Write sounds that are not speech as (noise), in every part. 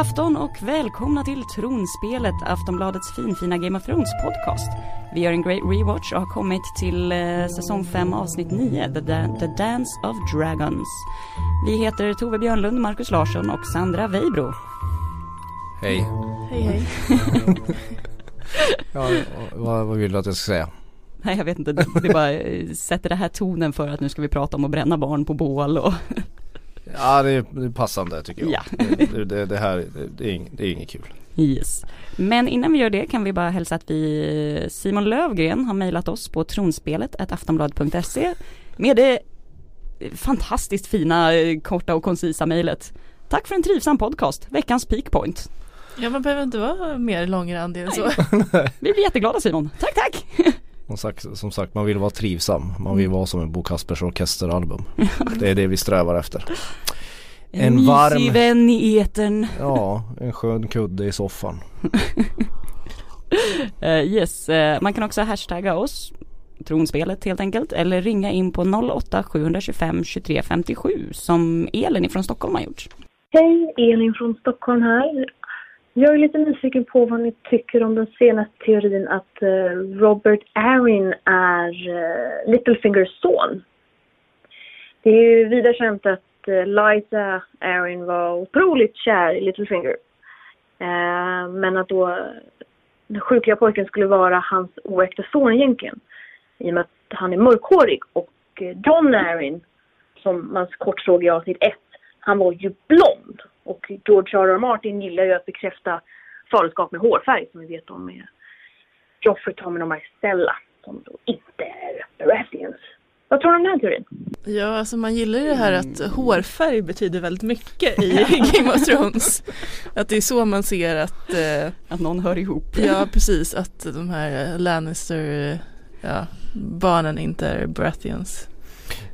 afton och välkomna till Tronspelet, Aftonbladets finfina Game of Thrones podcast. Vi gör en great rewatch och har kommit till eh, säsong 5 avsnitt 9, The, da The Dance of Dragons. Vi heter Tove Björnlund, Marcus Larsson och Sandra Weibro. Hej. Hej hej. (laughs) Ja, vad, vad vill du att jag ska säga? Nej jag vet inte, det, det bara eh, sätter det här tonen för att nu ska vi prata om att bränna barn på bål och Ja det är, passande tycker jag. Ja. Det, det, det här det, är ing, det är inget kul. Yes. Men innan vi gör det kan vi bara hälsa att vi Simon Lövgren har mejlat oss på tronspelet aftonblad.se med det fantastiskt fina, korta och koncisa mejlet. Tack för en trivsam podcast, veckans peakpoint. Ja man behöver inte vara mer långrandig än så. Vi blir jätteglada Simon. Tack tack! (laughs) Som sagt, som sagt man vill vara trivsam. Man vill vara som en Bo Kaspers orkesteralbum. (laughs) Det är det vi strävar efter. En, En mysig varm- vän i etern. (laughs) Ja, en skön kudde i soffan. (laughs) Eh, yes, eh, man kan också hashtagga oss, tronspelet helt enkelt, eller ringa in på 08 725 23 57 som Elin ifrån Stockholm har gjort. Hej, Elin från Stockholm här. Jag är lite nyfiken på vad ni tycker om den senaste teorin att eh, Robert Arryn är uh, Littlefingers son. Det är ju vida känt att uh, Liza Arryn var otroligt kär i Littlefinger. Men att då den sjukliga pojken skulle vara hans oäkta son egentligen. I och med att han är mörkhårig och John Arryn, som man kort såg i avsnitt 1, han var ju blond. Och George R. R. Martin gillar ju att bekräfta faderskap med hårfärg som vi vet om med Joffrey, Tommen och Marcella som då inte är Baratheons. Vad tror du om den här teorin? Ja alltså man gillar ju det här att hårfärg betyder väldigt mycket i (laughs) Game of Thrones. Att det är så man ser att, eh, Att någon hör ihop. ja precis att de här Lannister, eh, ja, barnen inte är Baratheons.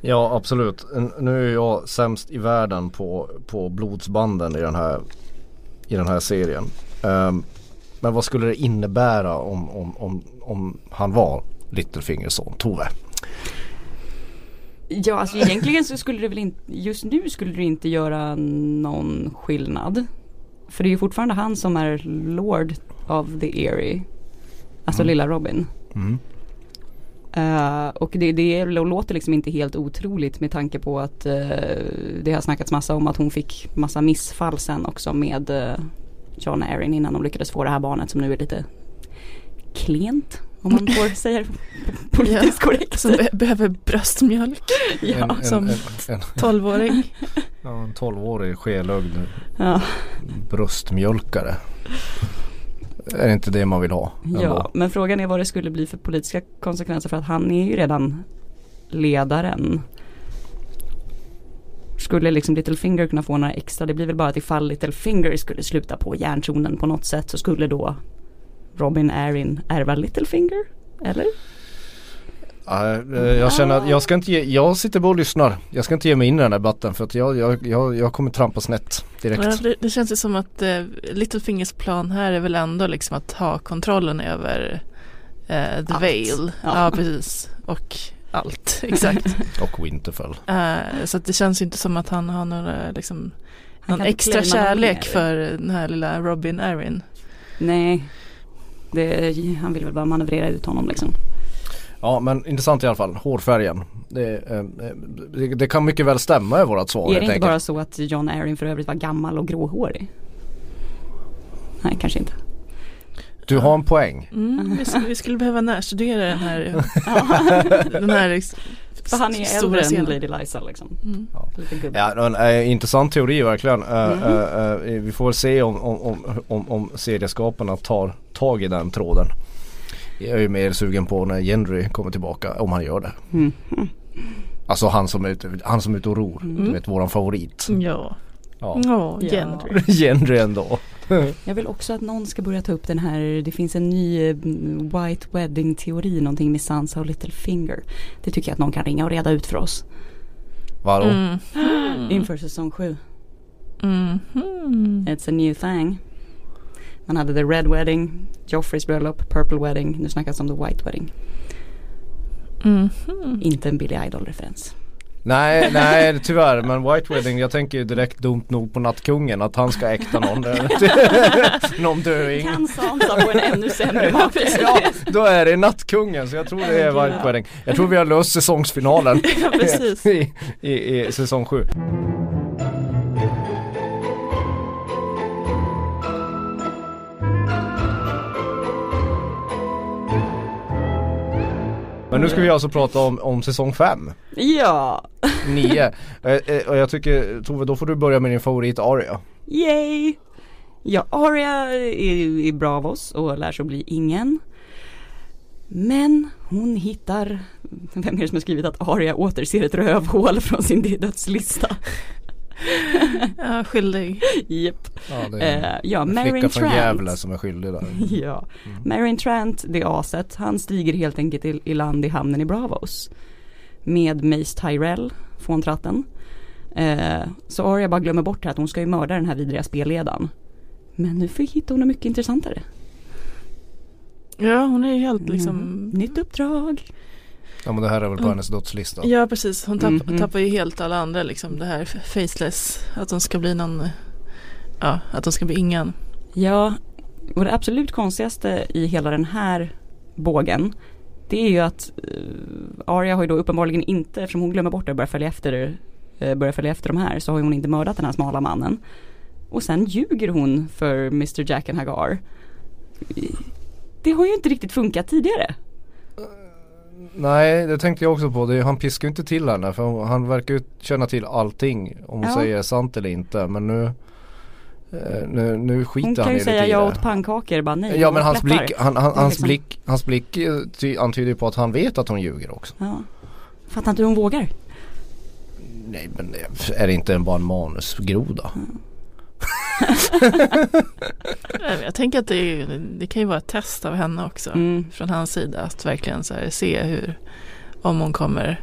Ja absolut. Nu är jag sämst i världen på, på blodsbanden i den här, i den här serien. Ehm, men vad skulle det innebära om, om, om, om han var Littlefingers son, Tove? Ja, alltså egentligen så skulle det väl inte, just nu skulle det inte göra någon skillnad. För det är ju fortfarande han som är Lord of the Erie. Alltså Mm. lilla Robin. Mm. Eh, och det, det låter liksom inte helt otroligt med tanke på att eh, det har snackats massa om att hon fick massa missfall sen också med uh, John Arryn innan de lyckades få det här barnet som nu är lite klent. Om man får (laughs) säga det politiskt korrekt. Som be- behöver bröstmjölk (laughs) Ja, en, en, som- en, en, 12-åring. ja, en 12-årig skelögd ja. bröstmjölkare. Är det inte det man vill ha? ändå? Ja, men frågan är vad det skulle bli för politiska konsekvenser för att han är ju redan ledaren. Skulle liksom Littlefinger kunna få några extra, det blir väl bara att ifall Littlefinger skulle sluta på järntronen på något sätt så skulle då Robin Arryn ärva Littlefinger? Eller? Ja, eh, jag känner att jag ska inte ge, jag sitter bara och lyssnar. Jag ska inte ge mig in i den här debatten för att jag, jag, jag, jag kommer trampa snett direkt. Ja, det, det känns ju som att eh, Littlefingers plan här är väl ändå liksom att ha kontrollen över eh, The Allt. Veil. Ja. Ja. precis. Och allt, (laughs) exakt. Och Winterfell. Eh, så att det känns ju inte som att han har några, liksom, Han någon extra kärlek för den här lilla Robin Arryn. Nej. Det, han vill väl bara manövrera ut honom liksom. Ja men intressant i alla fall. Hårfärgen. Det, eh, eh, det, det kan mycket väl stämma i vårat svar är det inte enkelt. bara så att John Arryn för övrigt var gammal och gråhårig? Nej, kanske inte. Du har en poäng. Mm, vi, skulle, vi skulle behöva närstudera den här, (laughs) (laughs) den här För han är äldre än. Lady Liza liksom. Mm. Lite gubbe. Ja, en, eh, intressant teori verkligen. Eh, Mm. eh, vi får se om, om, om, om, om serieskaparna tar tag i den tråden. Jag är ju mer sugen på när Gendry kommer tillbaka, om han gör det. Mm. Alltså han som är ute, han som är ute och ror. Mm. Du vet våran favorit. Ja, Ja. Gendry. (laughs) Gendry ändå. Jag vill också att någon ska börja ta upp den här, det finns en ny eh, White Wedding teori, någonting med Sansa och Littlefinger. Det tycker jag att någon kan ringa och reda ut för oss. Vadå? Mm. (gasps) Inför säsong 7. Mm. It's a new thing. Man hade the Red Wedding, Joffreys bröllop, Purple Wedding, nu snackas om the White Wedding. Mm. Inte en Billy Idol-referens. Nej, nej tyvärr men White Wedding jag tänker ju direkt dumt nog på Nattkungen att han ska äkta någon (laughs) Någon döing Kan Sansa få en ännu sämre make? Ja, då är det Nattkungen så jag tror det är White Wedding Jag tror vi har löst säsongsfinalen Ja, precis. (laughs) i, i, i säsong 7 Men nu ska vi alltså prata om, om säsong 5 Ja, 9 (laughs) eh, Och jag tycker Tove då får du börja med din favorit Aria yay! Ja, Arya är, är bra av oss och lär sig att bli ingen. Men hon hittar, vem är det som har skrivit att Arya återser ett rövhål från sin dödslista? (laughs) Ja, skyldig. Japp. Ja det är Eh, ja, flicka från Trant. Gävle som är skyldig där (laughs) Ja, Marin Trant, det aset, han stiger helt enkelt i, i land i hamnen i Bravos. Med Mace Tyrell, fåntratten. Eh, så Arya bara glömmer bort att hon ska ju mörda den här vidriga spelledaren. Men nu får- hittar hon något mycket intressantare. Ja, hon är ju helt liksom Mm. Nytt uppdrag. Ja men det här är väl på Mm. hennes dödslista Ja precis, hon tapp, Mhm. tappar ju helt alla andra liksom det här faceless Att de ska bli någon Ja, att de ska bli ingen Ja, och det absolut konstigaste i hela den här bågen det är ju att uh, Arya har ju då uppenbarligen inte, eftersom hon glömmer bort det och börjar följa efter, uh, börjar följa efter de här så har ju hon inte mördat den här smala mannen. Och sen ljuger hon för Mr Jack and Hagar. Det har ju inte riktigt funkat tidigare. Nej det tänkte jag också på, det, han piskar ju inte till henne för han verkar ju känna till allting Om hon Ja. säger sant eller inte men nu eh, Nu, nu skiter Hon han kan i ju det säga lite i jag det. åt pannkakor, bara nej. Ja jag men hans blick, han, han, hans liksom- blick, hans blick eh, ty, antyder ju på att han vet att hon ljuger också Ja. Fattar inte hur hon vågar. Nej men är det inte en bara en manusgroda? Jag jag tänker att det, det kan ju vara ett test av henne också Mm. Från hans sida att verkligen här, se hur Om hon kommer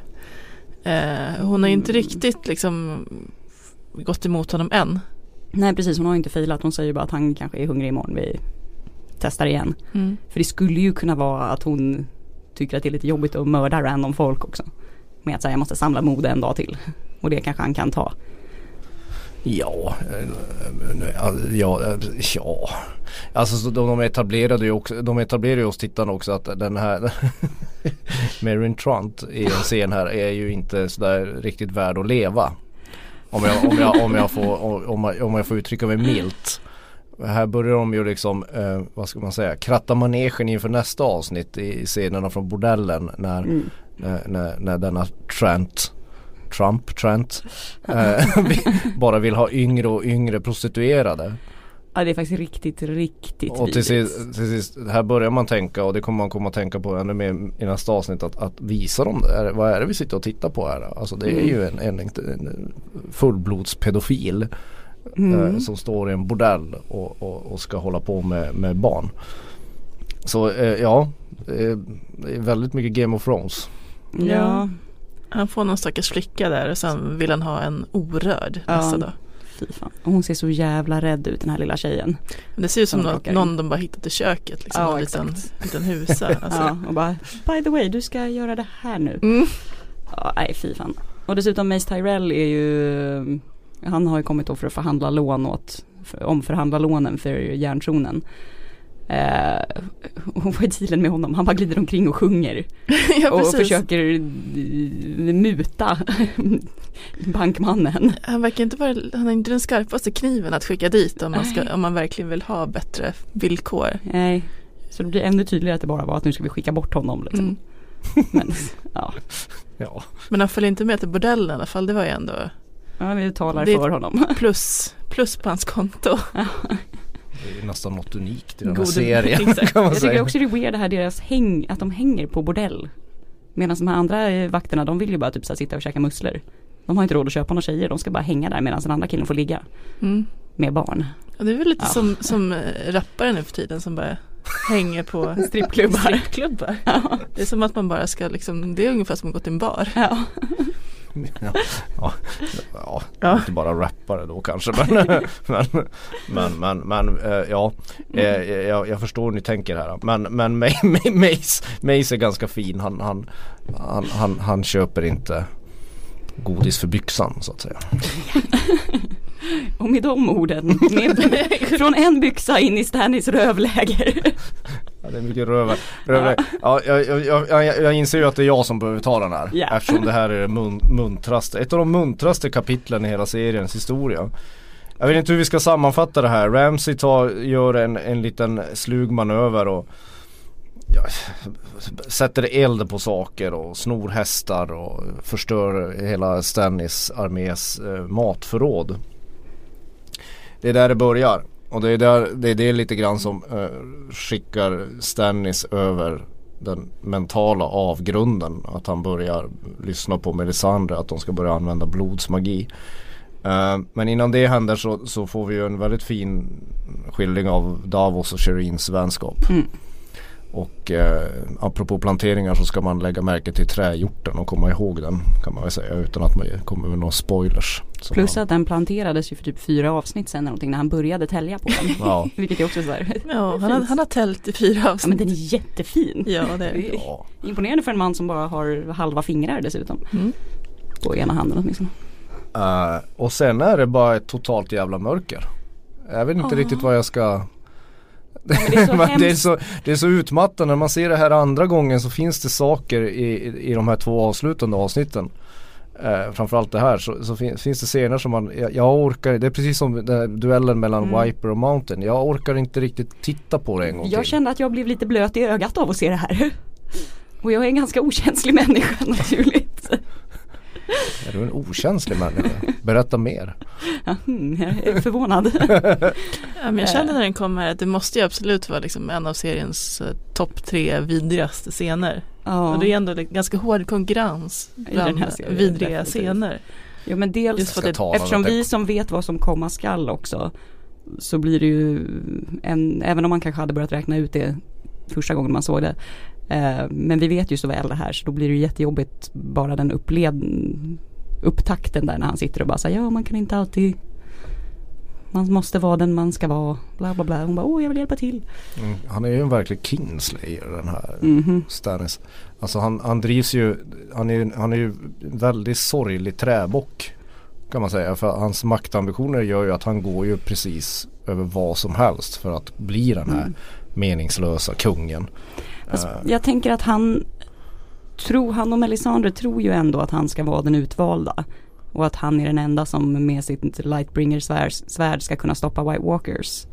eh, Hon har ju inte Mm. riktigt liksom Gått emot honom än Nej precis, hon har inte failat. Hon säger bara att han kanske är hungrig imorgon. Vi testar igen. mm. För det skulle ju kunna vara att hon tycker att det är lite jobbigt att mörda random folk också. Med att säga jag måste samla mod en dag till. Och det kanske han kan ta. Ja, eh, ja, eh, ja. Alltså så de, de etablerade ju också, de etablerade ju oss tittarna också att den här (laughs) Marin Trant i en scen här är ju inte sådär riktigt värd att leva. Om jag, om jag, om jag, får, om jag, om jag får uttrycka mig milt. Här börjar de ju liksom, eh, vad ska man säga, kratta manegen inför nästa avsnitt i scenerna från bordellen när, Mm. när, när, när denna Trent Trump, Trent eh, (laughs) vi- bara vill ha yngre och yngre prostituerade. Ja det är faktiskt riktigt, riktigt Och till sist, till sist, här börjar man tänka och det kommer man komma att tänka på ännu mer i nästa avsnitt att, att visa dem, är, vad är det vi sitter och tittar på här? Alltså det är Mm. ju en, en, en fullblodspedofil Mm. eh, som står i en bordell och, och, och ska hålla på med, med barn. Så eh, ja, eh, det är väldigt mycket Game of Thrones. Ja, Han får någon stackars flicka där och sen vill han ha en orörd Ja. nästa dag fy fan. Hon ser så jävla rädd ut den här lilla tjejen. Men Det ser ut som Som in. någon de bara hittat i köket liksom, Ja, en liten, liten husa (laughs) alltså. Ja, och bara by the way du ska göra det här nu. mm. Ja, nej fy fan. Och dessutom Mace Tyrell är ju Han har ju kommit då för att förhandla lån åt för, Omförhandla lånen för järntronen eh, (laughs) Och vad är dealen med honom? Han bara glider omkring och sjunger (laughs) ja och försöker eh, muta (laughs) bankmannen. Han verkar inte vara, han är inte den skarpaste kniven att skicka dit om man, ska, om man verkligen vill ha bättre villkor Nej, så det blir ännu tydligare att det bara var att nu ska vi skicka bort honom liksom. mm. Men ja, Ja, Men han följer inte med till bordellen i alla fall, det var ju ändå ja vi talar Det- för honom. plus, plus på hans konto det är nästan något unikt i den här Gode- serien Exakt. (laughs) kan man Jag tycker också det är weird det här deras häng, att de hänger på bordell. Medan de här andra eh, vakterna, de vill ju bara typ så här, sitta och käka musslor. De har inte råd att köpa några tjejer, de ska bara hänga där medan den andra killen får ligga mm. med barn. Och det är väl lite Ja. som, som eh, rappare nu för tiden som bara hänger på (laughs) Strippklubbar. strippklubbar. Ja. Det är som att man bara ska liksom, det är ungefär som att gå till en bar. ja. Ja, ja, ja, Ja. inte bara rappare då kanske men (laughs) men men, men, men eh, ja. Eh, jag, jag förstår hur ni tänker här. Men, men Ma- (laughs) Ma- Mace, Mace är ganska fin. Han, han, han, han, han köper inte godis för byxan så att säga. (laughs) Och med de orden, med, (laughs) från en byxa in i Stannys rövläger. Ja, det är mycket rövar. rövar. Ja, jag, jag, jag, jag inser ju att det är jag som behöver ta den här. Ja. Eftersom det här är det mun, muntraste, ett av de muntraste kapitlen i hela seriens historia. Jag vet inte hur vi ska sammanfatta det här. Ramsey tar, gör en, en liten slug manöver och ja, sätter eld på saker och snor hästar och förstör hela Stannis armés eh, matförråd. Det är där det börjar. Och det är, där, det är det lite grann som eh, skickar Stannis över den mentala avgrunden. Att han börjar lyssna på Melisandre, att de ska börja använda blodsmagi. Eh, men innan det händer så, så får vi ju en väldigt fin skildring av Davos och Shirins vänskap. Mm. Och eh, apropå planteringar så ska man lägga märke till trähjorten och komma ihåg den kan man väl säga utan att man kommer med några spoilers. Så Plus att den planterades ju för typ fyra avsnitt sen eller någonting när han började tälja på den. Ja. (laughs) Vilket är också sådär. Ja, han har, han har tält i fyra Ja men avsnitt. den är jättefin. Ja, det är det. Ja. Imponerande för en man som bara har halva fingrar dessutom. Mm. På ena handen åtminstone. Eh, och sen är det bara ett totalt jävla mörker. Jag vet inte Ah. riktigt vad jag ska (laughs) men det är det, är så, det är så utmattande. När man ser det här andra gången så finns det saker i, i, i de här två avslutande avsnitten. Eh, framförallt det här så, så fin, finns det scener som man, jag, jag orkar, det är precis som den här duellen mellan Mm. Viper och Mountain. Jag orkar inte riktigt titta på det en gång Jag till. kände att jag blev lite blöt i ögat av att se det här. Och jag är en ganska okänslig människa (laughs) naturligt. Är du en okänslig människa? Berätta mer. Ja, mm, jag är förvånad. (laughs) Ja, men jag kände när den kom här att det måste ju absolut vara liksom en av seriens eh, topp tre vidrigaste scener. Ja. Och det är ändå ganska hård konkurrens den bland här serien, vidriga definitivt. scener. Jo men dels ta eftersom vi som vet vad som komma skall också så blir det ju en, även om man kanske hade börjat räkna ut det första gången man såg det. Eh, men vi vet ju så väl det här så då blir det ju jättejobbigt bara den uppled, upptakten där när han sitter och bara säger ja man kan inte alltid man måste vara den man ska vara. Bla bla bla. Hon bara, åh jag vill hjälpa till. Mm, han är ju en verklig Kingslayer den här Mhm. Stannis. Alltså han, han drivs ju, han är, han är ju väldigt sorglig träbock. Kan man säga. För hans maktambitioner gör ju att han går ju precis över vad som helst för att bli den här Mm. meningslösa kungen. Fast Eh, jag tänker att han tror, han och Melisandre tror ju ändå att han ska vara den utvalda. Och att han är den enda som med sitt Lightbringer svärd, ska kunna stoppa White Walkers.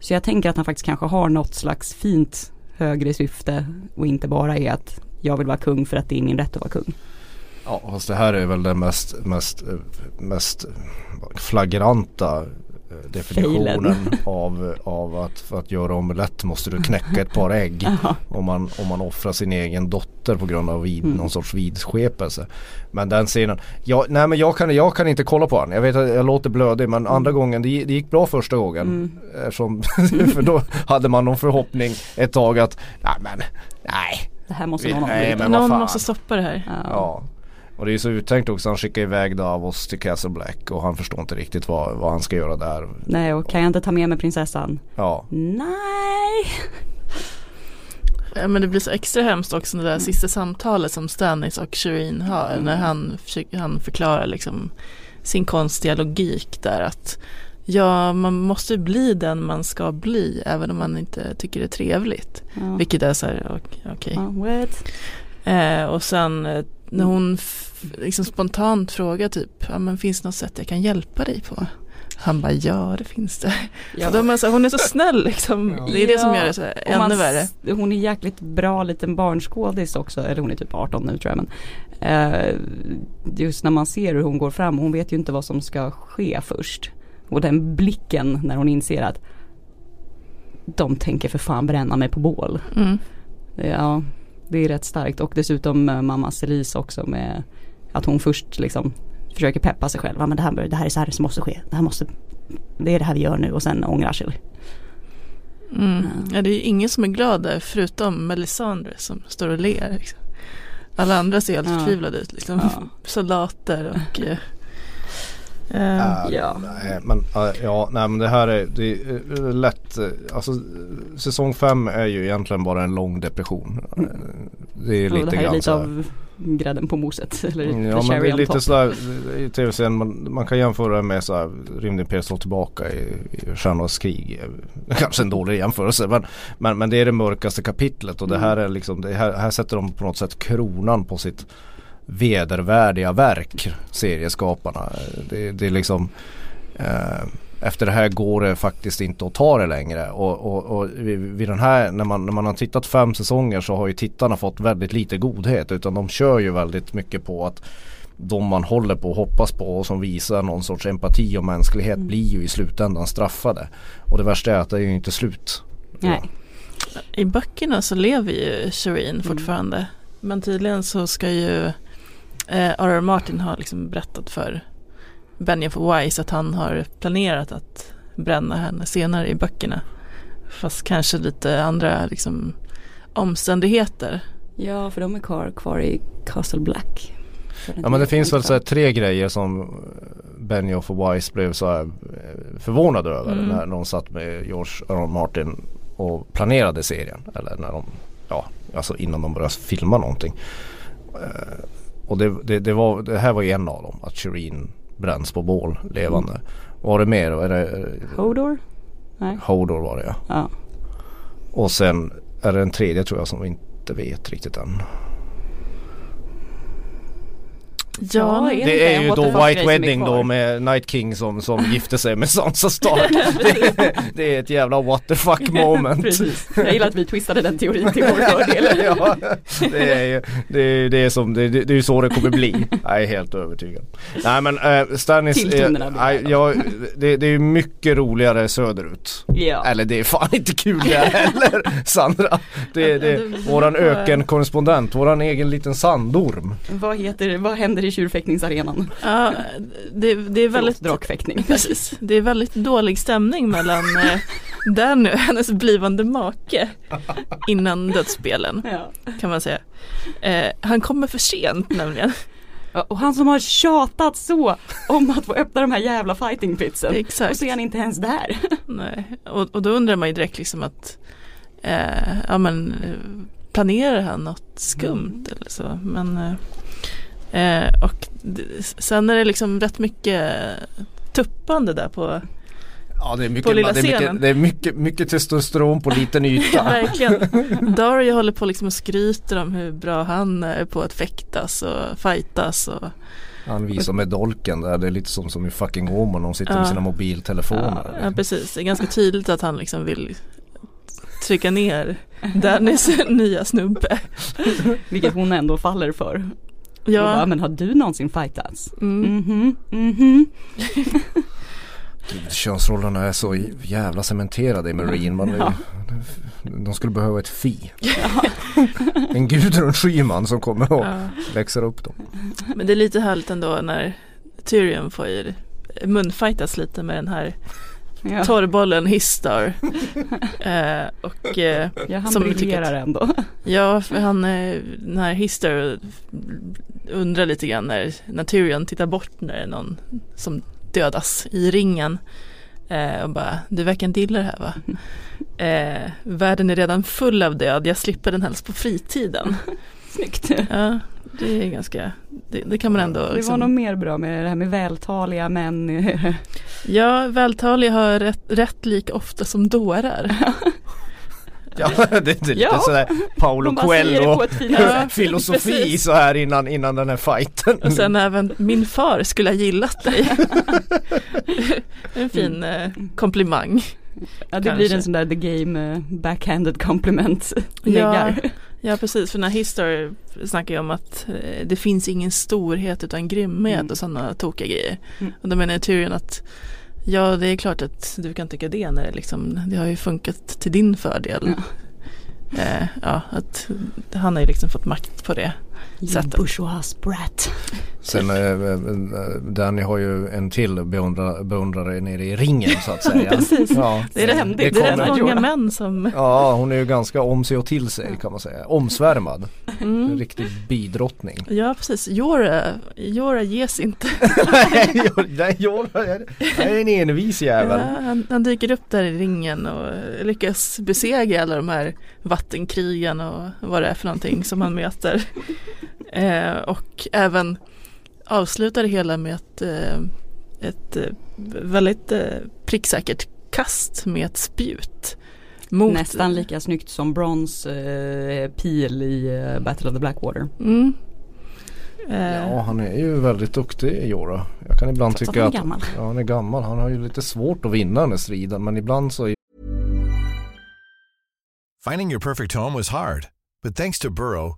Så jag tänker att han faktiskt kanske har något slags fint högre syfte och inte bara är att jag vill vara kung för att det är min rätt att vara kung. Ja fast det här är väl den mest, mest, mest flagranta eh, definitionen (laughs) av, av att för att göra omelett måste du knäcka ett par ägg. (laughs) Om man, om man offrar sin egen dotter på grund av vid, Mm. någon sorts vidskepelse. Men den scenen, jag, nej men jag kan, jag kan inte kolla på den. Jag vet att jag låter blödig men andra gången, det, det gick bra första gången. Mm. Eftersom, (laughs) för då hade man någon förhoppning ett tag att, nej men, nej. Det här måste Vi- någon nej, men Någon måste stoppa det här. Ja. Ja. Och det är så uttänkt också, han skickar iväg Davos till Castle Black och han förstår inte riktigt vad, vad han ska göra där. Nej och kan jag inte ta med mig prinsessan? Ja, Nej. Ja, men det blir så extra hemskt också det där Mm. sista samtalet som Stannis och Shireen har Mm. när han, försöker, han förklarar liksom sin konstiga logik där att ja, man måste bli den man ska bli även om man inte tycker det är trevligt. Ja. Vilket är så här, ok- okej. Ja, what? Eh, och sen eh, när hon liksom spontant frågar typ, ja men finns det något sätt jag kan hjälpa dig på? Han bara, ja det finns det. Ja. Så de är så, hon är så snäll liksom. Det är det som Ja, gör det så här, ännu värre. Hon är jäkligt bra liten barnskådis också, eller hon är typ 18 nu tror jag men eh, Just när man ser hur hon går fram, hon vet ju inte vad som ska ske först. Och den blicken när hon inser att de tänker för fan bränna mig på bål. Mm. Ja, det är rätt starkt och dessutom eh, mamma Cerise också med att hon först liksom försöker peppa sig själv. Ja, men det, här, det här är så här som måste ske. Det här måste, det är det här vi gör nu och sen ångrar sig. Mm. Ja. Det är ingen som är glad där förutom Melisandre som står och ler. Liksom. Alla andra ser helt Ja. förtvivlade ut. Liksom. Ja. (laughs) Soldater och eh, Eh, ja. Nej, men ja, nej men det här är, det är lätt. eh, Alltså säsong 5 är ju egentligen bara en lång depression. Eh, Det är Och lite det här är grann lite så här. av grädden på moset. (laughs) Eller Mm, Ja men det är lite top. sådär i tv-serien man, man kan jämföra det med såhär Rymdimperiet slår tillbaka i, i Stjärnornas krig. Eh, (laughs) Kanske en dålig jämförelse men, men, men det är det mörkaste kapitlet och det här är liksom det här, här sätter de på något sätt kronan på sitt vedervärdiga verk serieskaparna. Det, det är liksom eh, efter det här går det faktiskt inte att ta det längre och, och, och vid, den här när man, när man har tittat fem säsonger så har ju tittarna fått väldigt lite godhet utan de kör ju väldigt mycket på att de man håller på och hoppas på och som visar någon sorts empati och mänsklighet Mm. blir ju i slutändan straffade. Och det värsta är att det är ju inte slut. Nej. I böckerna så lever ju Shireen fortfarande. Men tydligen så ska ju eh, R.R. Martin ha liksom berättat för Benioff Wise att han har planerat att bränna henne senare i böckerna. Fast kanske lite andra liksom, omständigheter. Ja, för de är kvar, kvar i Castle Black. Ja men det finns väl så här tre grejer som Benioff och Wise blev så här eh, förvånade över Mm. när de satt med George R. R. Martin och planerade serien. Eller när de, ja alltså innan de började filma någonting. Och det, det, det, var, det här var ju en av dem, att Shireen bränns på bål levande. Mm. Var det mer? Är det, Hodor? Nej. Hodor var det ja. Ja. Och sen är det en tredje tror jag som vi inte vet riktigt än. Ja, är det Det är ju då White är Wedding då med Night King som, som (laughs) gifte sig med Sansa Stark. (laughs) det, det är ett jävla what the fuck (laughs) moment. Precis. Jag gillar att vi twistade den teorin till vår fördel. ja, det är ju det är, det är som, det, det är så det kommer bli. Jag är helt övertygad. Nej men äh, Stannis, blir nej, det. jag, det, det är ju mycket roligare söderut. Ja. Eller det är fan inte kul det heller Sandra. Det, det är det- det våran ökenkorrespondent, våran egen liten sandorm. Vad heter, vad händer i tjurfäktningsarenan? Ja, det, det är väldigt drakfäktning. (laughs) Precis. Det är väldigt dålig stämning mellan eh, Danny (laughs) och hennes blivande make innan dödsspelen Ja. kan man säga. Eh, han kommer för sent nämligen. Ja, Och han som har tjatat så om att få öppna de här jävla fighting pitsen. Exakt. Och så är han inte ens där. (laughs) Nej. Och, och då undrar man ju direkt liksom att eh, ja men eh, planerar han något skumt eller så. Men eh, eh, och sen är det liksom rätt mycket tuppande där på Ja det är På mycket, lilla det är mycket, scenen. det är mycket, mycket testosteron på liten (laughs) yta. Verkligen. Dario håller på liksom och skryter om hur bra han är på att fäktas och fightas och Han visar med dolken där, det är lite som, som i fucking Åmål, de sitter med Ja. sina mobiltelefoner. ja, precis. Det är ganska tydligt att han liksom vill trycka ner Dannys (laughs) nya snubbe. Vilket hon ändå faller för. Och bara, Ja, men har du någonsin fightats? mm. Mhm, mhm. (laughs) Gud, könsrollerna är så jävla cementerade i Marine. Man, Ja. De skulle behöva ett fi. (laughs) en Gudrun Schyman som kommer och ja. växer upp dem. Men det är lite härligt ändå när Tyrion får munfightas lite med den här Ja. torrbollen Histar. (laughs) eh, och eh, Ja, han som briljerar ändå. Ja, för han, eh, den här Hister undrar lite grann när, när Tyrion tittar bort när det är någon som dödas i ringen. Eh, och bara, du verkar inte gilla det här va? (laughs) Eh, världen är redan full av död, jag slipper den helst på fritiden. (laughs) Snyggt. Ja, (laughs) det är ganska, det, det kan man ändå Det var liksom, nog mer bra med det här med vältaliga män. (laughs) Ja, vältaliga har rätt, rätt lika ofta som dårar. Ja, (laughs) det, är lite Ja. sådär Paolo Coelho Ja. filosofi så här innan, innan den här fighten. Och sen även min far skulle ha gillat dig. en fin eh, komplimang. Ja, det Kanske. blir en sån där the game eh, backhanded compliment. Läggar. Ja precis, för den här Histor snackar ju om att eh, det finns ingen storhet utan grymhet Mm. och sådana tokiga grejer. Mm. Och då menar jag Tyrion att ja det är klart att du kan tycka det när det liksom, det har ju funkat till din fördel. Eh, ja, att han har ju liksom fått makt på det. Sättet. Bourgeois brat. Sen äh, Danny har ju en till beundra, beundrare nere i ringen så att säga. (laughs) Precis. Ja, Det är rätt, händigt. det är kommer. rätt många män som ja, hon är ju ganska om sig och till sig kan man säga. Omsvärmad. En mm. riktig bidrottning. Ja precis, Jora, Jora ges inte. (laughs) Nej, jag är en envis jävel. Ja, han, han dyker upp där i ringen och lyckas besegra alla de här vattenkrigen och vad det är för någonting som han möter. Eh, och även avslutar det hela med ett, eh, ett eh, väldigt eh, pricksäkert kast med ett spjut. Mot, Nästan lika snyggt som Brons eh, pil i eh, Battle of the Blackwater. Mm. Ja, han är ju väldigt duktig Jora. Jag kan ibland Trots att tycka han att är gammal. ja, han är gammal. Han har ju lite svårt att vinna den här striden men ibland så Finding your perfect home was hard, but thanks to Burrow,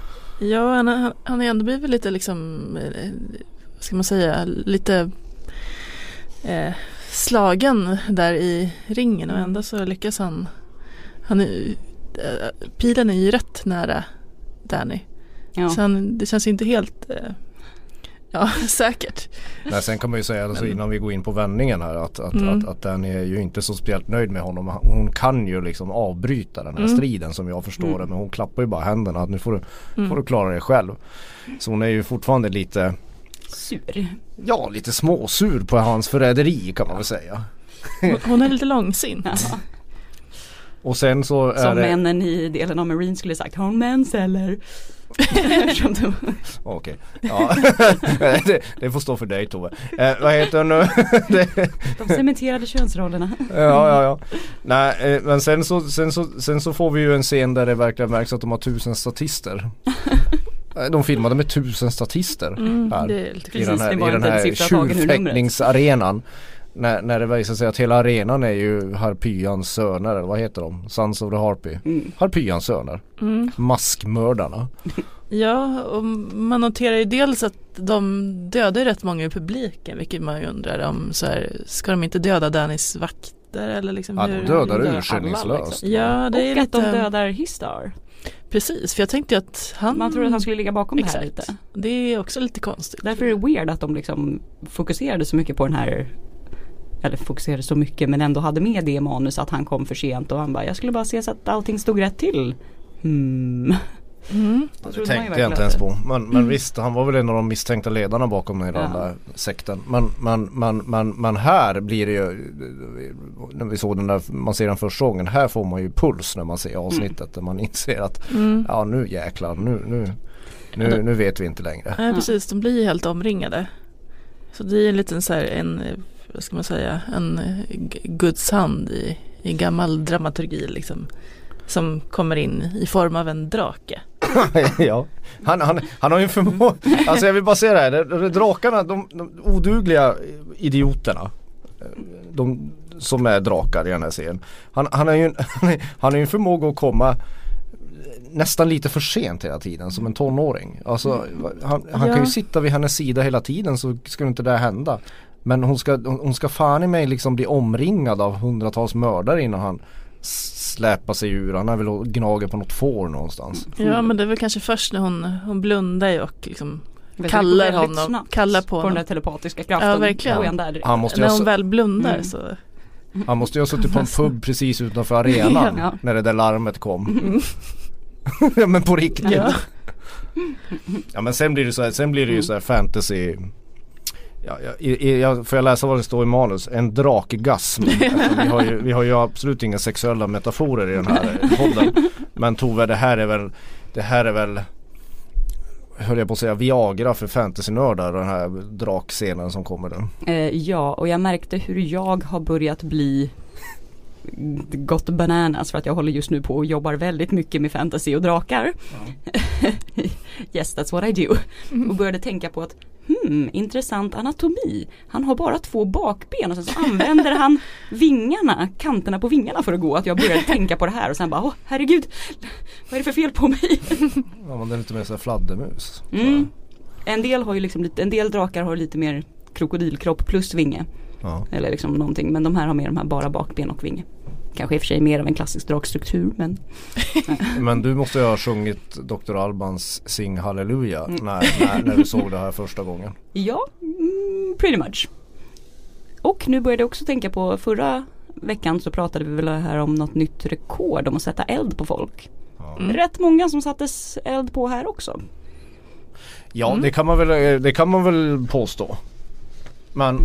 Ja, han, han, han har ändå blivit lite liksom, eh, vad ska man säga, lite eh, slagen där i ringen och ändå så lyckas han. han är, eh, pilen är ju rätt nära Danny. Ja. Så han, det känns inte helt eh, ja, (laughs) säkert. Nej, sen kan man ju säga alltså, innan vi går in på vändningen här att, att, Mm. att, att Danny är ju inte så speciellt nöjd med honom. Hon kan ju liksom avbryta den här Mm. striden som jag förstår det men hon klappar ju bara händerna att nu får du, Mm. får du klara dig själv. Så hon är ju fortfarande lite, Sur. ja lite småsur på hans förräderi kan man väl säga. Hon, hon är lite långsint. Ja. (laughs) Och sen så är Som det, männen i delen av Marine skulle sagt, har hon mens eller? Okej, ja. (laughs) det, det får stå för dig Tove. Eh, vad heter hon nu? (laughs) De cementerade könsrollerna. Ja, ja, ja. Nej, eh, men sen så, sen, så, sen så får vi ju en scen där det verkligen märks att de har tusen statister. Eh, De filmade med tusen statister Mm, här. I den här, i den här tjurfäktningsarenan. När, när det visar sig att hela arenan är ju Harpyans söner, eller vad heter de? Sons of the Harpy. Mm. Harpyans söner. Mm. Maskmördarna. (laughs) Ja, och man noterar ju dels att de dödar rätt många i publiken, vilket man ju undrar om så här, ska de inte döda Dannys vakter eller liksom Ja, hur? de dödar urskillningslöst. liksom. Ja, det är Och att de lite, dödar Histar. precis, för jag tänkte att han, Man trodde att han skulle ligga bakom det här Exakt. lite. det är också lite konstigt. Därför är det weird att de liksom fokuserade så mycket på den här eller fokuserade så mycket men ändå hade med det i manus att han kom för sent och han bara jag skulle bara se så att allting stod rätt till. Hmm. Mm. Det tänkte jag inte ens på. Men, men visst, han var väl en av de misstänkta ledarna bakom hela den Ja. där sekten. Men, men, men, men, men här blir det ju, när vi såg den där, man ser den första gången, här får man ju puls när man ser avsnittet. Där man inser att, Mm. ja nu jäklar, nu, nu, nu, nu vet vi inte längre. Nej, precis, de blir ju helt omringade. Så det är en liten så här, en, vad ska man säga, en eh, Guds hand i, i gammal dramaturgi liksom. Som kommer in i form av en drake. (laughs) ja. han, han, han har ju en förmåga, alltså jag vill bara säga det här, drakarna, de, de odugliga idioterna. De som är drakar i den här serien. Han, han har ju en, han (laughs) han har ju en förmåga att komma nästan lite för sent hela tiden som en tonåring. Alltså han, han Ja. kan ju sitta vid hennes sida hela tiden så skulle inte det hända. Men hon ska, hon ska fan i mig liksom bli omringad av hundratals mördare innan han släpar sig ur. Han är väl och gnager på något får någonstans. Ja men det är väl kanske först när hon, hon blundar ju och liksom Kallar honom, snabbt kallar på på den honom. där telepatiska kraften. Ja, verkligen. Där. Han måste När ha, hon väl blundar Mm. så han måste ju ha suttit på en (laughs) pub precis utanför arenan Ja. när det där larmet kom. (laughs) Ja men på riktigt. ja. Ja men sen blir det så här, sen blir det ju så här fantasy Ja, ja, i, i, jag, får jag läsa vad det står i manus? En drakgasm. (laughs) Alltså, vi, har ju, vi har ju absolut inga sexuella metaforer i den här podden. Men Tove det här är väl Det här är väl Höll jag på att säga Viagra för fantasynördar den här drakscenen som kommer nu. Eh, ja, och jag märkte hur jag har börjat bli gått bananas för att jag håller just nu på och jobbar väldigt mycket med fantasy och drakar. (laughs) yes that's what I do. Och började tänka på att hmm, intressant anatomi. Han har bara två bakben och sen så använder han vingarna, kanterna på vingarna för att gå. Att jag började tänka på det här och sen bara, åh herregud, vad är det för fel på mig? (laughs) Ja, man är lite mer så fladdermus. Mm. En del har ju liksom lite, en del drakar har lite mer krokodilkropp plus vinge. Ja. Eller liksom någonting, men de här har mer de här bara bakben och vinge. Kanske i och för sig mer av en klassisk drakstruktur men (laughs) Men du måste ju ha sjungit Dr. Albans Sing Halleluja när, när, när du såg det här första gången. Ja, mm, pretty much. Och nu började jag också tänka på förra veckan så pratade vi väl här om något nytt rekord om att sätta eld på folk. Ja. Rätt många som sattes eld på här också. Ja det, kan man väl, det kan man väl påstå. Men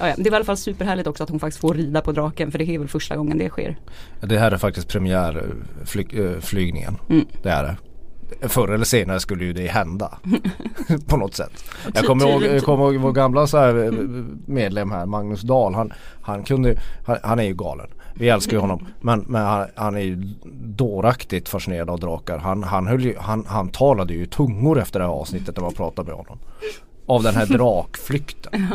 Ja, ja. Det var i alla fall superhärligt också att hon faktiskt får rida på draken för det är väl första gången det sker. det här är faktiskt premiärflygningen. Mm. Det är det. Förr eller senare skulle ju det hända. (laughs) på något sätt. Jag kommer ihåg, jag kommer ihåg vår gamla så här eh, medlem här, Magnus Dahl. Han, han kunde, han, han är ju galen. Vi älskar ju honom. Men, men han, han är ju dåraktigt fascinerad av drakar. Han, han, höll ju, han, han talade ju tungor efter det här avsnittet när man pratade med honom. Av den här (laughs) drakflykten.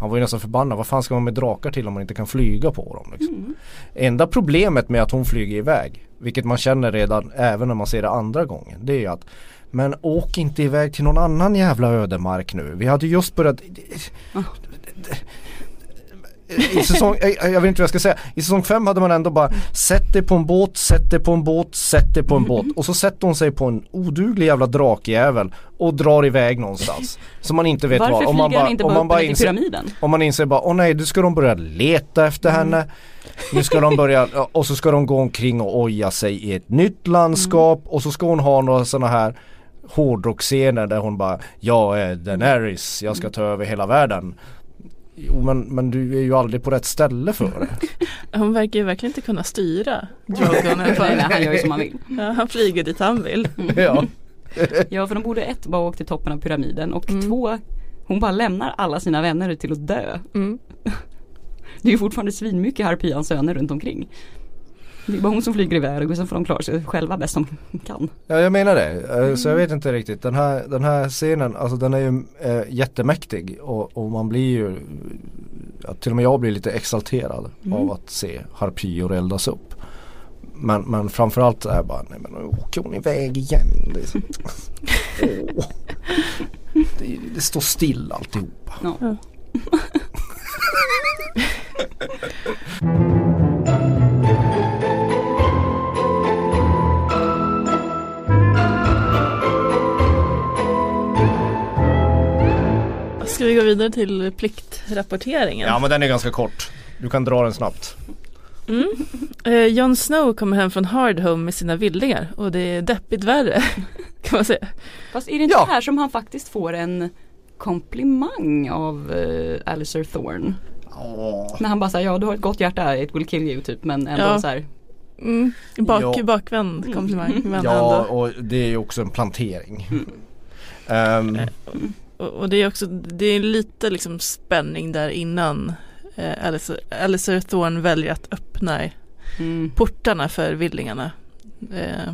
Han var ju nästan förbannad. Vad fan ska man med drakar till om man inte kan flyga på dem? Liksom. Enda problemet med att hon flyger iväg, vilket man känner redan även när man ser det andra gången, det är ju att men åk inte iväg till någon annan jävla ödemark nu. Vi hade just börjat i säsong, jag, jag vet inte vad jag ska säga. I säsong 5 hade man ändå bara Sätt dig på en båt, sätt dig på en båt, sätt dig på en båt. Och så sätter hon sig på en oduglig jävla drakjävel och drar iväg någonstans. Som man inte vet Varför var. flyger Om man han bara, inte om bara man bara upp inser, pyramiden? om man inser bara, åh nej, nu ska de börja leta efter henne. Nu ska de börja, och så ska de gå omkring och oja sig i ett nytt landskap och så ska hon ha några sådana här hårdrocksscener där hon bara, jag är Daenerys, jag ska ta över hela världen. Jo men, men du är ju aldrig på rätt ställe för det. (laughs) Hon verkar ju verkligen inte kunna styra Drogon han gör ju som han vill. Ja, han flyger dit han vill. ja. (laughs) Ja för de borde ett bara åka till toppen av pyramiden och Mm. två Hon bara lämnar alla sina vänner till att dö. Mm. (laughs) Det är ju fortfarande svinmycket Harpyans söner runt omkring. Det är bara hon som flyger iväg och sen får de klara sig själva bäst de kan. ja jag menar det. Eh, Så jag vet inte riktigt. Den här, den här scenen, alltså den är ju äh, jättemäktig och, och man blir ju Till och med jag blir lite exalterad Mm. av att se harpyor eldas upp. Men, men framförallt är jag bara, nej men nu åker hon iväg igen. Det, är så, (laughs) Åh. det, det står still alltihopa. Ja. (laughs) Ska vi gå vidare till pliktrapporteringen? Ja men den är ganska kort. Du kan dra den snabbt. Mm. Eh, Jon Snow kommer hem från Hardhome med sina vildingar och det är deppigt värre (laughs) kan man säga. Fast är det inte Ja. här som han faktiskt får en komplimang av uh, Alistair Thorne? När han bara säger ja du har ett gott hjärta, it will kill you typ men ändå Ja. så här. Mm. Bak, Ja. Bakvänd komplimang men Ja ändå. och det är ju också en plantering. Mm. Ehm, Och, och det är också, det är lite liksom spänning där innan eh, Alistair, Alistair Thorne väljer att öppna Mm. portarna för vildingarna. Eh,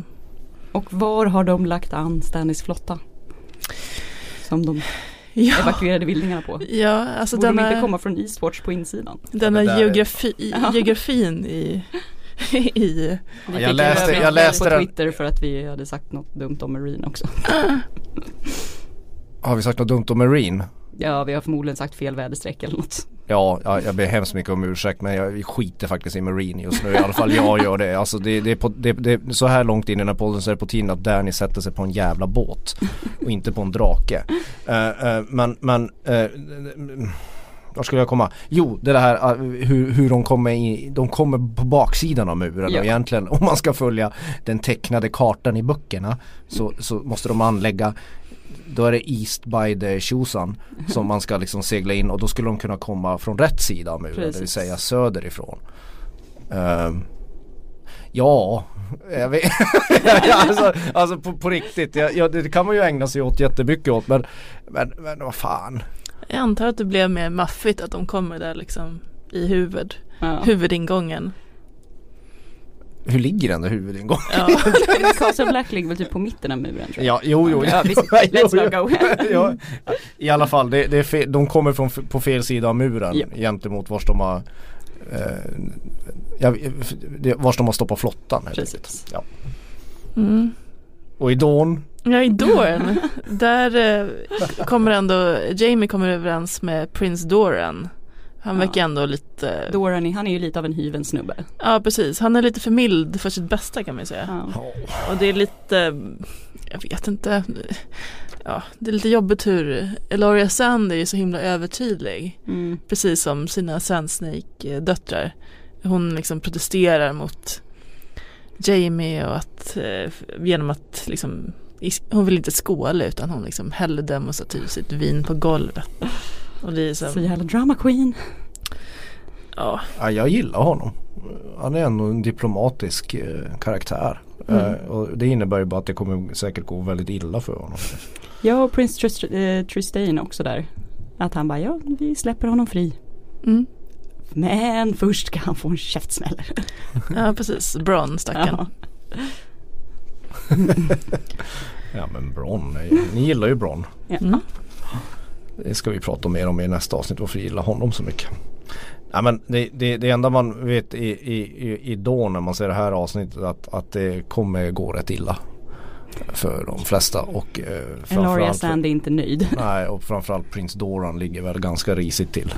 Och var har de lagt an Stannis flotta? Som de ja, evakuerade vildingarna på. ja, alltså Borde de inte denna, komma från Eastwatch på insidan? denna är- geografi, (laughs) Ja. geografin i, (laughs) i Vi jag läste- jag läste på den- Twitter för att vi hade sagt något dumt om Marine också. (laughs) har vi sagt något dumt om Marine? Ja vi har förmodligen sagt fel väderstreck eller något. Ja, ja, jag ber hemskt mycket om ursäkt men jag skiter faktiskt i Marine just nu. I alla fall jag gör det. Alltså det, det, är på, det, det så här långt in i den här podden så är det på tiden att Danny sätter sig på en jävla båt. Och inte på en drake. Eh, eh, men, men uh, var skulle jag komma? Jo, det här hur, hur de kommer i, de kommer på baksidan av muren Ja. och egentligen om man ska följa den tecknade kartan i böckerna så, så måste de anlägga då är det East by the Tjosan som man ska liksom segla in och då skulle de kunna komma från rätt sida av muren, det vill Precis. säga söderifrån. Ehm, ja, jag vet, (laughs) ja, alltså, alltså på, på riktigt, ja, ja, det kan man ju ägna sig åt jättemycket åt men, men, men vad fan. Jag antar att det blev mer maffigt att de kommer där liksom i huvud, Ja. huvudingången. Hur ligger den där huvudingången? Ja. (laughs) (laughs) Castle Black ligger väl typ på mitten av muren tror jag. Ja, jo, jo. Ja, visst. (laughs) Let's not go. ja, I alla fall, det, det är fe- de kommer från, på fel sida av muren Ja. gentemot vars de har eh, ja, vars de har stoppat flottan. Precis. Ja. Mm. Och i Dawn, Ja, i Dorn, där eh, kommer ändå, Jamie kommer överens med Prince Doran. Han Ja. verkar ändå lite, Doran, han är ju lite av en hyven snubbe. ja precis, han är lite för mild för sitt bästa kan man ju säga. Ja. Och det är lite, jag vet inte, ja det är lite jobbigt hur Eloria Sand är ju så himla övertydlig. Mm. Precis som sina Sand Snake döttrar. Hon liksom protesterar mot Jamie och att eh, genom att liksom hon vill inte skåla utan hon liksom häller demonstrativt sitt vin på golvet. Och det är så, Så jävla drama queen. ja, ja, jag gillar honom. Han är ändå en diplomatisk eh, karaktär. Mm. Eh, och det innebär ju bara att det kommer säkert gå väldigt illa för honom. Ja och Prince Trist eh, Tristain också där. Att han bara, ja vi släpper honom fri. mm, Men först ska han få en käftsmäll. (laughs) ja precis, Bron stackarn. Ja. (laughs) Ja men Bron, ni, ni gillar ju Bron. Ja. Mm. Det ska vi prata mer om i nästa avsnitt varför vi gillar honom så mycket. Ja, men det, det, det enda man vet i, i, i, då när man ser det här avsnittet att, att det kommer gå rätt illa. För de flesta och eh, Eloria Sand är inte nöjd. (laughs) Nej och framförallt Prince Doran ligger väl ganska risigt till.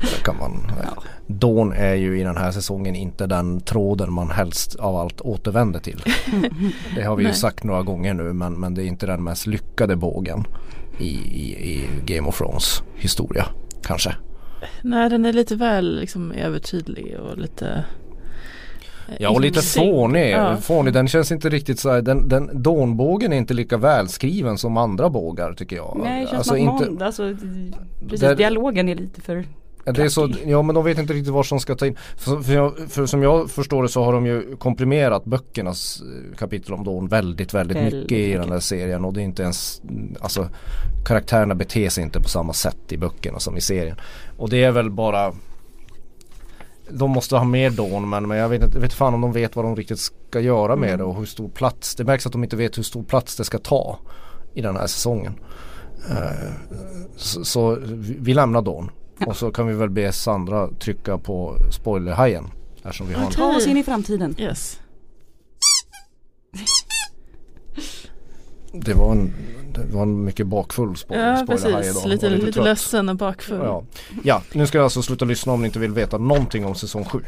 Det kan man, Ja. Dawn är ju i den här säsongen inte den tråden man helst av allt återvänder till. (laughs) Det har vi ju sagt några gånger nu men, men det är inte den mest lyckade bågen i, i, i Game of Thrones historia kanske. Nej den är lite väl liksom övertydlig och lite eh, Ja och lite fånig. Ja. fånig. Den känns inte riktigt så här, den, den Dawnbågen är inte lika välskriven som andra bågar tycker jag. Nej det känns Alltså som inte- Mond, alltså, precis, Där- dialogen är lite för det är så, ja men de vet inte riktigt var de ska ta in. För, för, jag, för som jag förstår det så har de ju komprimerat böckernas eh, kapitel om Dawn väldigt, väldigt, Väldigt mycket i den här serien. Och det är inte ens, alltså karaktärerna beter sig inte på samma sätt i böckerna som i serien. Och det är väl bara de måste ha mer Dawn men, men jag vet inte, vet fan om de vet vad de riktigt ska göra med Mm. det och hur stor plats. Det märks att de inte vet hur stor plats det ska ta i den här säsongen. Eh, så, så vi lämnar Dawn. Och så kan vi väl be Sandra trycka på spoilerhajen. Eftersom vi har en... Ta oss in i framtiden. Yes. Det var en, det var en mycket bakfull spo- Ja precis, idag. lite, lite, trött. ledsen och bakfull. Ja. ja, nu ska jag alltså sluta lyssna om ni inte vill veta någonting om säsong 7.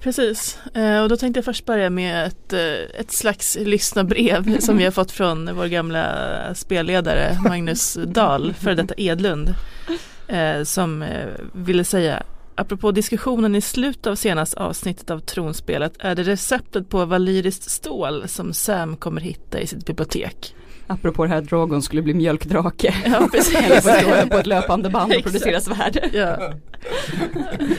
Precis, eh, och då tänkte jag först börja med ett, eh, ett slags lyssnarbrev (laughs) som vi har fått från vår gamla spelledare Magnus Dahl, för detta Edlund, eh, som eh, ville säga Apropå diskussionen i slutet av senaste avsnittet av tronspelet är det receptet på valyriskt stål som Sam kommer hitta i sitt bibliotek. Apropå det här att Drogon skulle bli mjölkdrake. (laughs) Ja, precis. Eller på ett löpande band och producera svärd. Ja.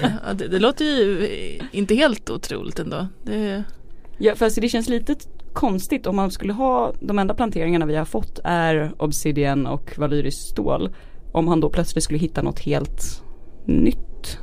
ja det, det låter ju inte helt otroligt ändå. Det, Ja fast det känns lite konstigt om man skulle ha de enda planteringarna vi har fått är obsidian och valyriskt stål. Om han då plötsligt skulle hitta något helt nytt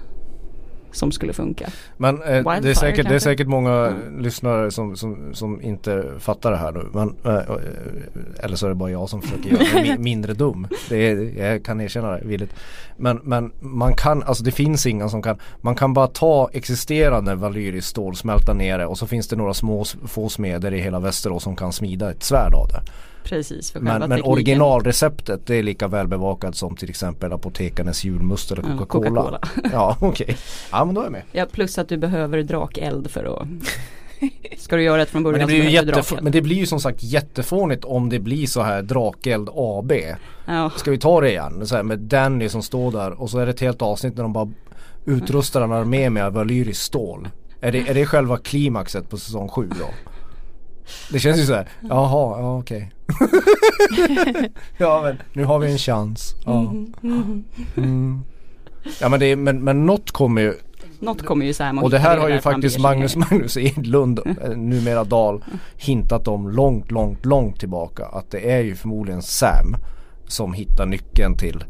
som skulle funka. Men eh, det, är säkert, det är säkert många Mm. lyssnare som, som, som inte fattar det här nu. Men, eh, eh, eller så är det bara jag som försöker göra mig mi- (laughs) mindre dum. Det är, jag kan erkänna det villigt. Men, men man kan, alltså det finns inga som kan, man kan bara ta existerande valyriskt stål, smälta ner det och så finns det några små få smeder i hela Västerås som kan smida ett svärd av det. Precis för Men, men originalreceptet det är lika välbevakat som till exempel apotekarnas julmust eller Ja, Coca-Cola. Coca-Cola. (laughs) Ja okej, ja men då är jag med. Ja plus att du behöver drakeld för att (laughs) Ska du göra det från början Men det, blir ju jättef- men det blir ju som sagt jättefånigt om det blir så här Drakeld AB. Ja, Ska vi ta det igen? Så här med Danny som står där och så är det ett helt avsnitt när de bara utrustar en armé med valyriskt stål. Är det, är det själva klimaxet på säsong 7 då? Det känns ju så här, jaha, ja okej. (laughs) ja men nu har vi en chans. Ja, mm. ja men, det är, men, men något kommer ju något kommer ju Sam att och det här har ju faktiskt Magnus. Magnus Edlund, eh, numera Dahl, hintat om långt, långt, långt tillbaka. Att det är ju förmodligen Sam som hittar nyckeln till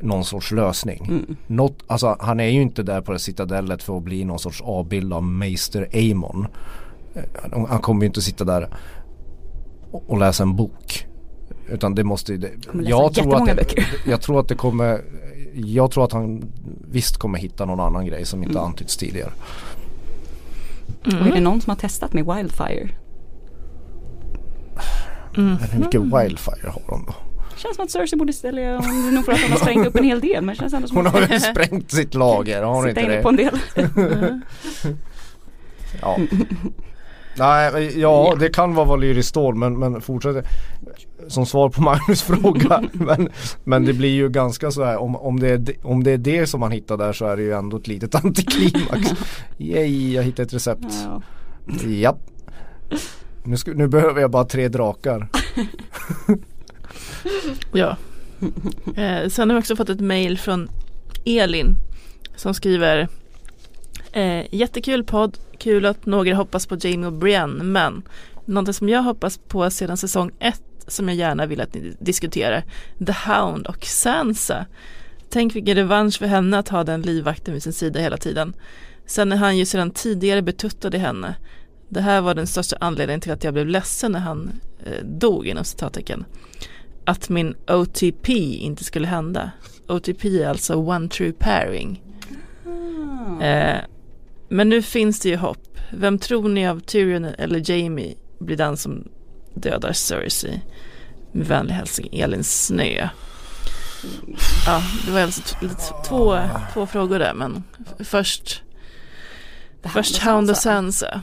någon sorts lösning. Mm. Något, alltså, han är ju inte där på det citadellet för att bli någon sorts avbild av Meister Aemon. Eh, han kommer ju inte sitta där och, och läsa en bok. Utan det måste det, jag, tror att det, (laughs) jag tror att det kommer Jag tror att han visst kommer hitta någon annan grej som inte mm. antytts tidigare. Mm. Och är det någon som har testat med Wildfire? Mm. Men hur mycket Wildfire har de då? Känns som att Cersei borde ställa, om nog för att hon har sprängt upp en hel del men känns ändå som Hon har ju sprängt sitt lager, har hon inte det? på en del. (laughs) ja. Nej, ja det kan vara Valyris stål men, men fortsätt som svar på (laughs) Magnus fråga. men, men det blir ju ganska så här om, om, det är, om det är det som man hittar där så är det ju ändå ett litet (laughs) antiklimax. Yay, jag hittade ett recept. Ja. Japp. Nu, ska, nu behöver jag bara tre drakar. (laughs) ja. Eh, sen har vi också fått ett mail från Elin som skriver eh, Jättekul podd, kul att några hoppas på Jamie och Brienne men någonting som jag hoppas på sedan säsong 1 som jag gärna vill att ni diskuterar The Hound och Sansa. Tänk vilken revansch för henne att ha den livvakten vid sin sida hela tiden. Sen är han ju sedan tidigare betuttad i henne. Det här var den största anledningen till att jag blev ledsen när han eh, dog inom citattecken. Att min OTP inte skulle hända. OTP är alltså One True Pairing. Mm. Eh, men nu finns det ju hopp. Vem tror ni av Tyrion eller Jamie blir den som dödar Cersei? Med vänlig hälsning Elin Snö. Ja, det var alltså två, två frågor där men först Först Hound och Sansa.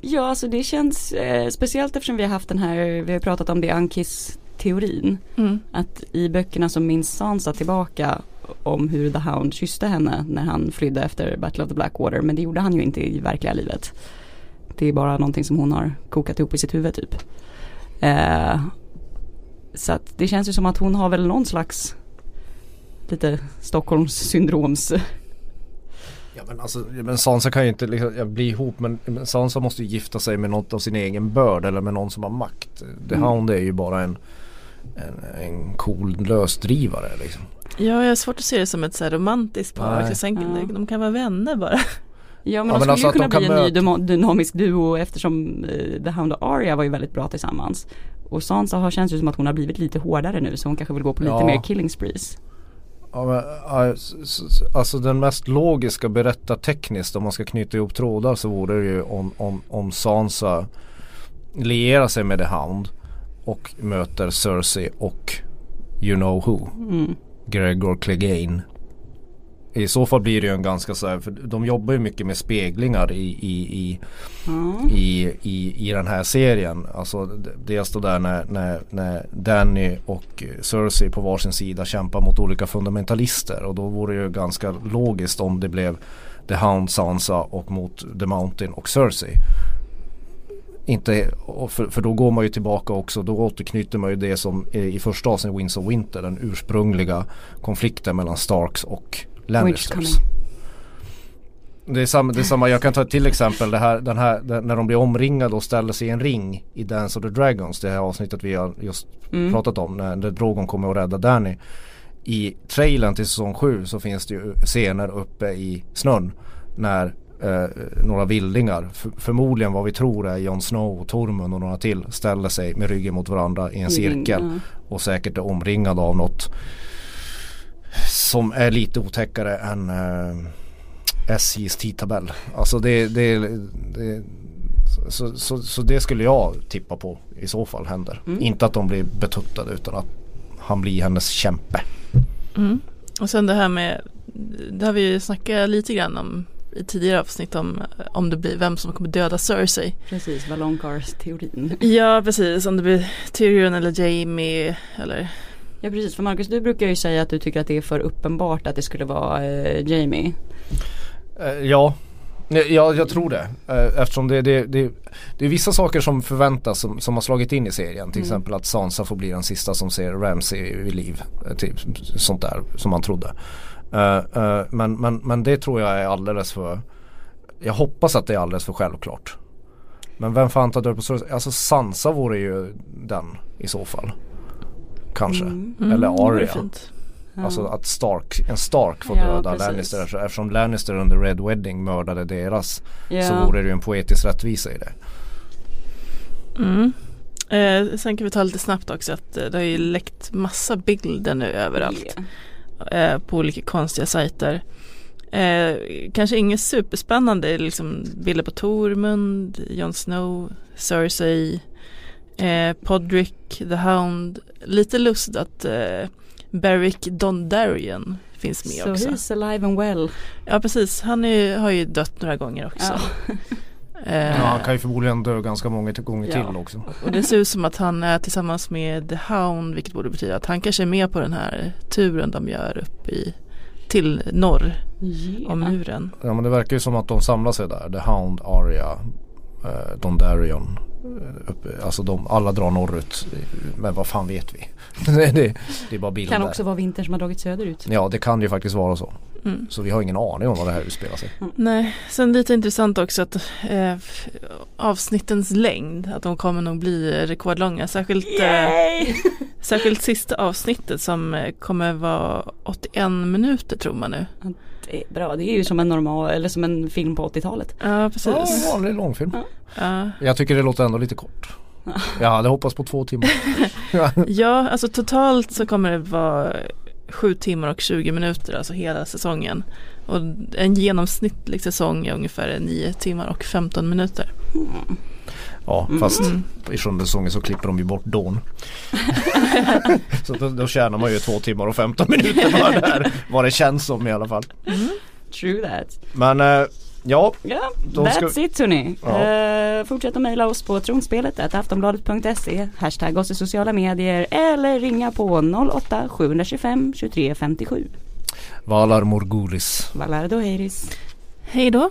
Ja, alltså det känns eh, speciellt eftersom vi har haft den här, vi har pratat om det Ankis teorin. Mm. Att i böckerna så minns Sansa tillbaka om hur The Hound kysste henne när han flydde efter Battle of the Blackwater. Men det gjorde han ju inte i verkliga livet. Det är bara någonting som hon har kokat ihop i sitt huvud typ. Eh, så att det känns ju som att hon har väl någon slags lite Stockholms syndroms Ja men alltså, men Sansa kan ju inte liksom, bli ihop men, men Sansa måste ju gifta sig med något av sin egen börd eller med någon som har makt. The mm. Hound är ju bara en, en, en cool lösdrivare liksom. Ja, jag har svårt att se det som ett så här romantiskt par. Sen, ja. De kan vara vänner bara. Ja men ja, de skulle alltså ju kunna bli en ny dynamisk duo eftersom uh, The Hound och Arya var ju väldigt bra tillsammans. Och Sansa har, känns ju som att hon har blivit lite hårdare nu så hon kanske vill gå på lite ja. mer killing sprees. Ja, men, alltså den mest logiska berättartekniskt om man ska knyta ihop trådar så vore det ju om, om, om Sansa lierar sig med The Hound och möter Cersei och You know who. Mm. Gregor Clegane. I så fall blir det ju en ganska så här, för de jobbar ju mycket med speglingar i, i, i, mm. i, i, i den här serien. Alltså dels då där när, när, när Danny och Cersei på varsin sida kämpar mot olika fundamentalister och då vore det ju ganska logiskt om det blev The Hound, Sansa och mot The Mountain och Cersei. Inte, för, för då går man ju tillbaka också, då återknyter man ju det som i första avsnittet Winds of Winter, den ursprungliga konflikten mellan Starks och Lannisters. Det är, samma, det är samma, jag kan ta till exempel det här, den här den, när de blir omringade och ställer sig i en ring i Dance of the Dragons. Det här avsnittet vi har just mm. pratat om när, när Drogon kommer och räddar Danny. I trailern till säsong 7 så finns det ju scener uppe i snön när eh, några vildingar, förmodligen vad vi tror är Jon Snow, och Tormund och några till ställer sig med ryggen mot varandra i en cirkel mm. och säkert är omringade av något som är lite otäckare än eh, SJs tidtabell. Alltså det, det, det så, så, så, det skulle jag tippa på i så fall händer. Mm. Inte att de blir betuttade utan att han blir hennes kämpe. Mm. Och sen det här med, det har vi ju snackat lite grann om i tidigare avsnitt om, om det blir vem som kommer döda Cersei. Precis, Valongars teorin. (laughs) Ja, precis. Om det blir Tyrion eller Jamie eller Ja precis, för Marcus du brukar ju säga att du tycker att det är för uppenbart att det skulle vara eh, Jamie. Uh, ja, Ja, jag tror det. Eh, eftersom det, det, det, det är vissa saker som förväntas som, som har slagit in i serien. Till mm. exempel att Sansa får bli den sista som ser Ramsay vid liv. Typ, sånt där som man trodde. Uh, uh, men, men, men det tror jag är alldeles för Jag hoppas att det är alldeles för självklart. Men vem fan tar död på Cersei? Alltså Sansa vore ju den i så fall kanske. Mm. Eller mm, Aria. Ja. Alltså att Stark, en Stark får Ja, döda precis. Lannister. Så Eftersom Lannister under Red Wedding mördade deras Ja. så vore det ju en poetisk rättvisa i det. Mm. Eh, sen kan vi ta lite snabbt också att eh, det har ju läckt massa bilder nu överallt. Yeah. Eh, på olika konstiga sajter. Eh, kanske inget superspännande, liksom bilder på Tormund, Jon Snow, Cersei, eh, Podrick, The Hound. Lite lust att eh, Beric Dondarrion finns med So också. he's alive and well. Ja precis, han är, har ju dött några gånger också. Ja. (laughs) Eh, Ja, han kan ju förmodligen dö ganska många gånger Ja. till också. Och det ser ut som att han är tillsammans med The Hound vilket borde betyda att han kanske är med på den här turen de gör upp i till norr Yeah. om muren. Ja men det verkar ju som att de samlar sig där. The Hound, Arya, eh, Dondarrion. eh, Uppe, alltså de, alla drar norrut. Men vad fan vet vi? (laughs) det, det, det är bara bilder. Kan också vara vintern som har dragit söderut. Ja det kan ju faktiskt vara så. Mm. Så vi har ingen aning om vad det här utspelar sig. Nej, sen lite intressant också att eh, avsnittens längd, att de kommer nog bli rekordlånga. Särskilt, eh, (laughs) särskilt sista avsnittet som eh, kommer vara 81 minuter tror man nu. Det är bra, det är ju som en normal, eller som en film på 80-talet. Ja, Ja, en precis. vanlig långfilm. Ja, Jag tycker det låter ändå lite kort. Jag hade hoppats på två timmar. (laughs) ja, alltså totalt så kommer det vara 7 timmar och 20 minuter, alltså hela säsongen. Och en genomsnittlig säsong är ungefär 9 timmar och 15 minuter. Ja Mm. fast Mm. i sjunde säsongen så klipper de ju bort Dawn. (laughs) så då, då tjänar man ju två timmar och 15 minuter bara (laughs) där. Vad det känns som i alla fall. True that. Men eh, ja, Ja, that's ska- it hörni. Ja. Eh, fortsätt att mejla oss på tronspelet aftonbladet.se Hashtag oss i sociala medier eller ringa på 08 725 23 57. Valar Morgulis. Valardo Heiris. Hej då!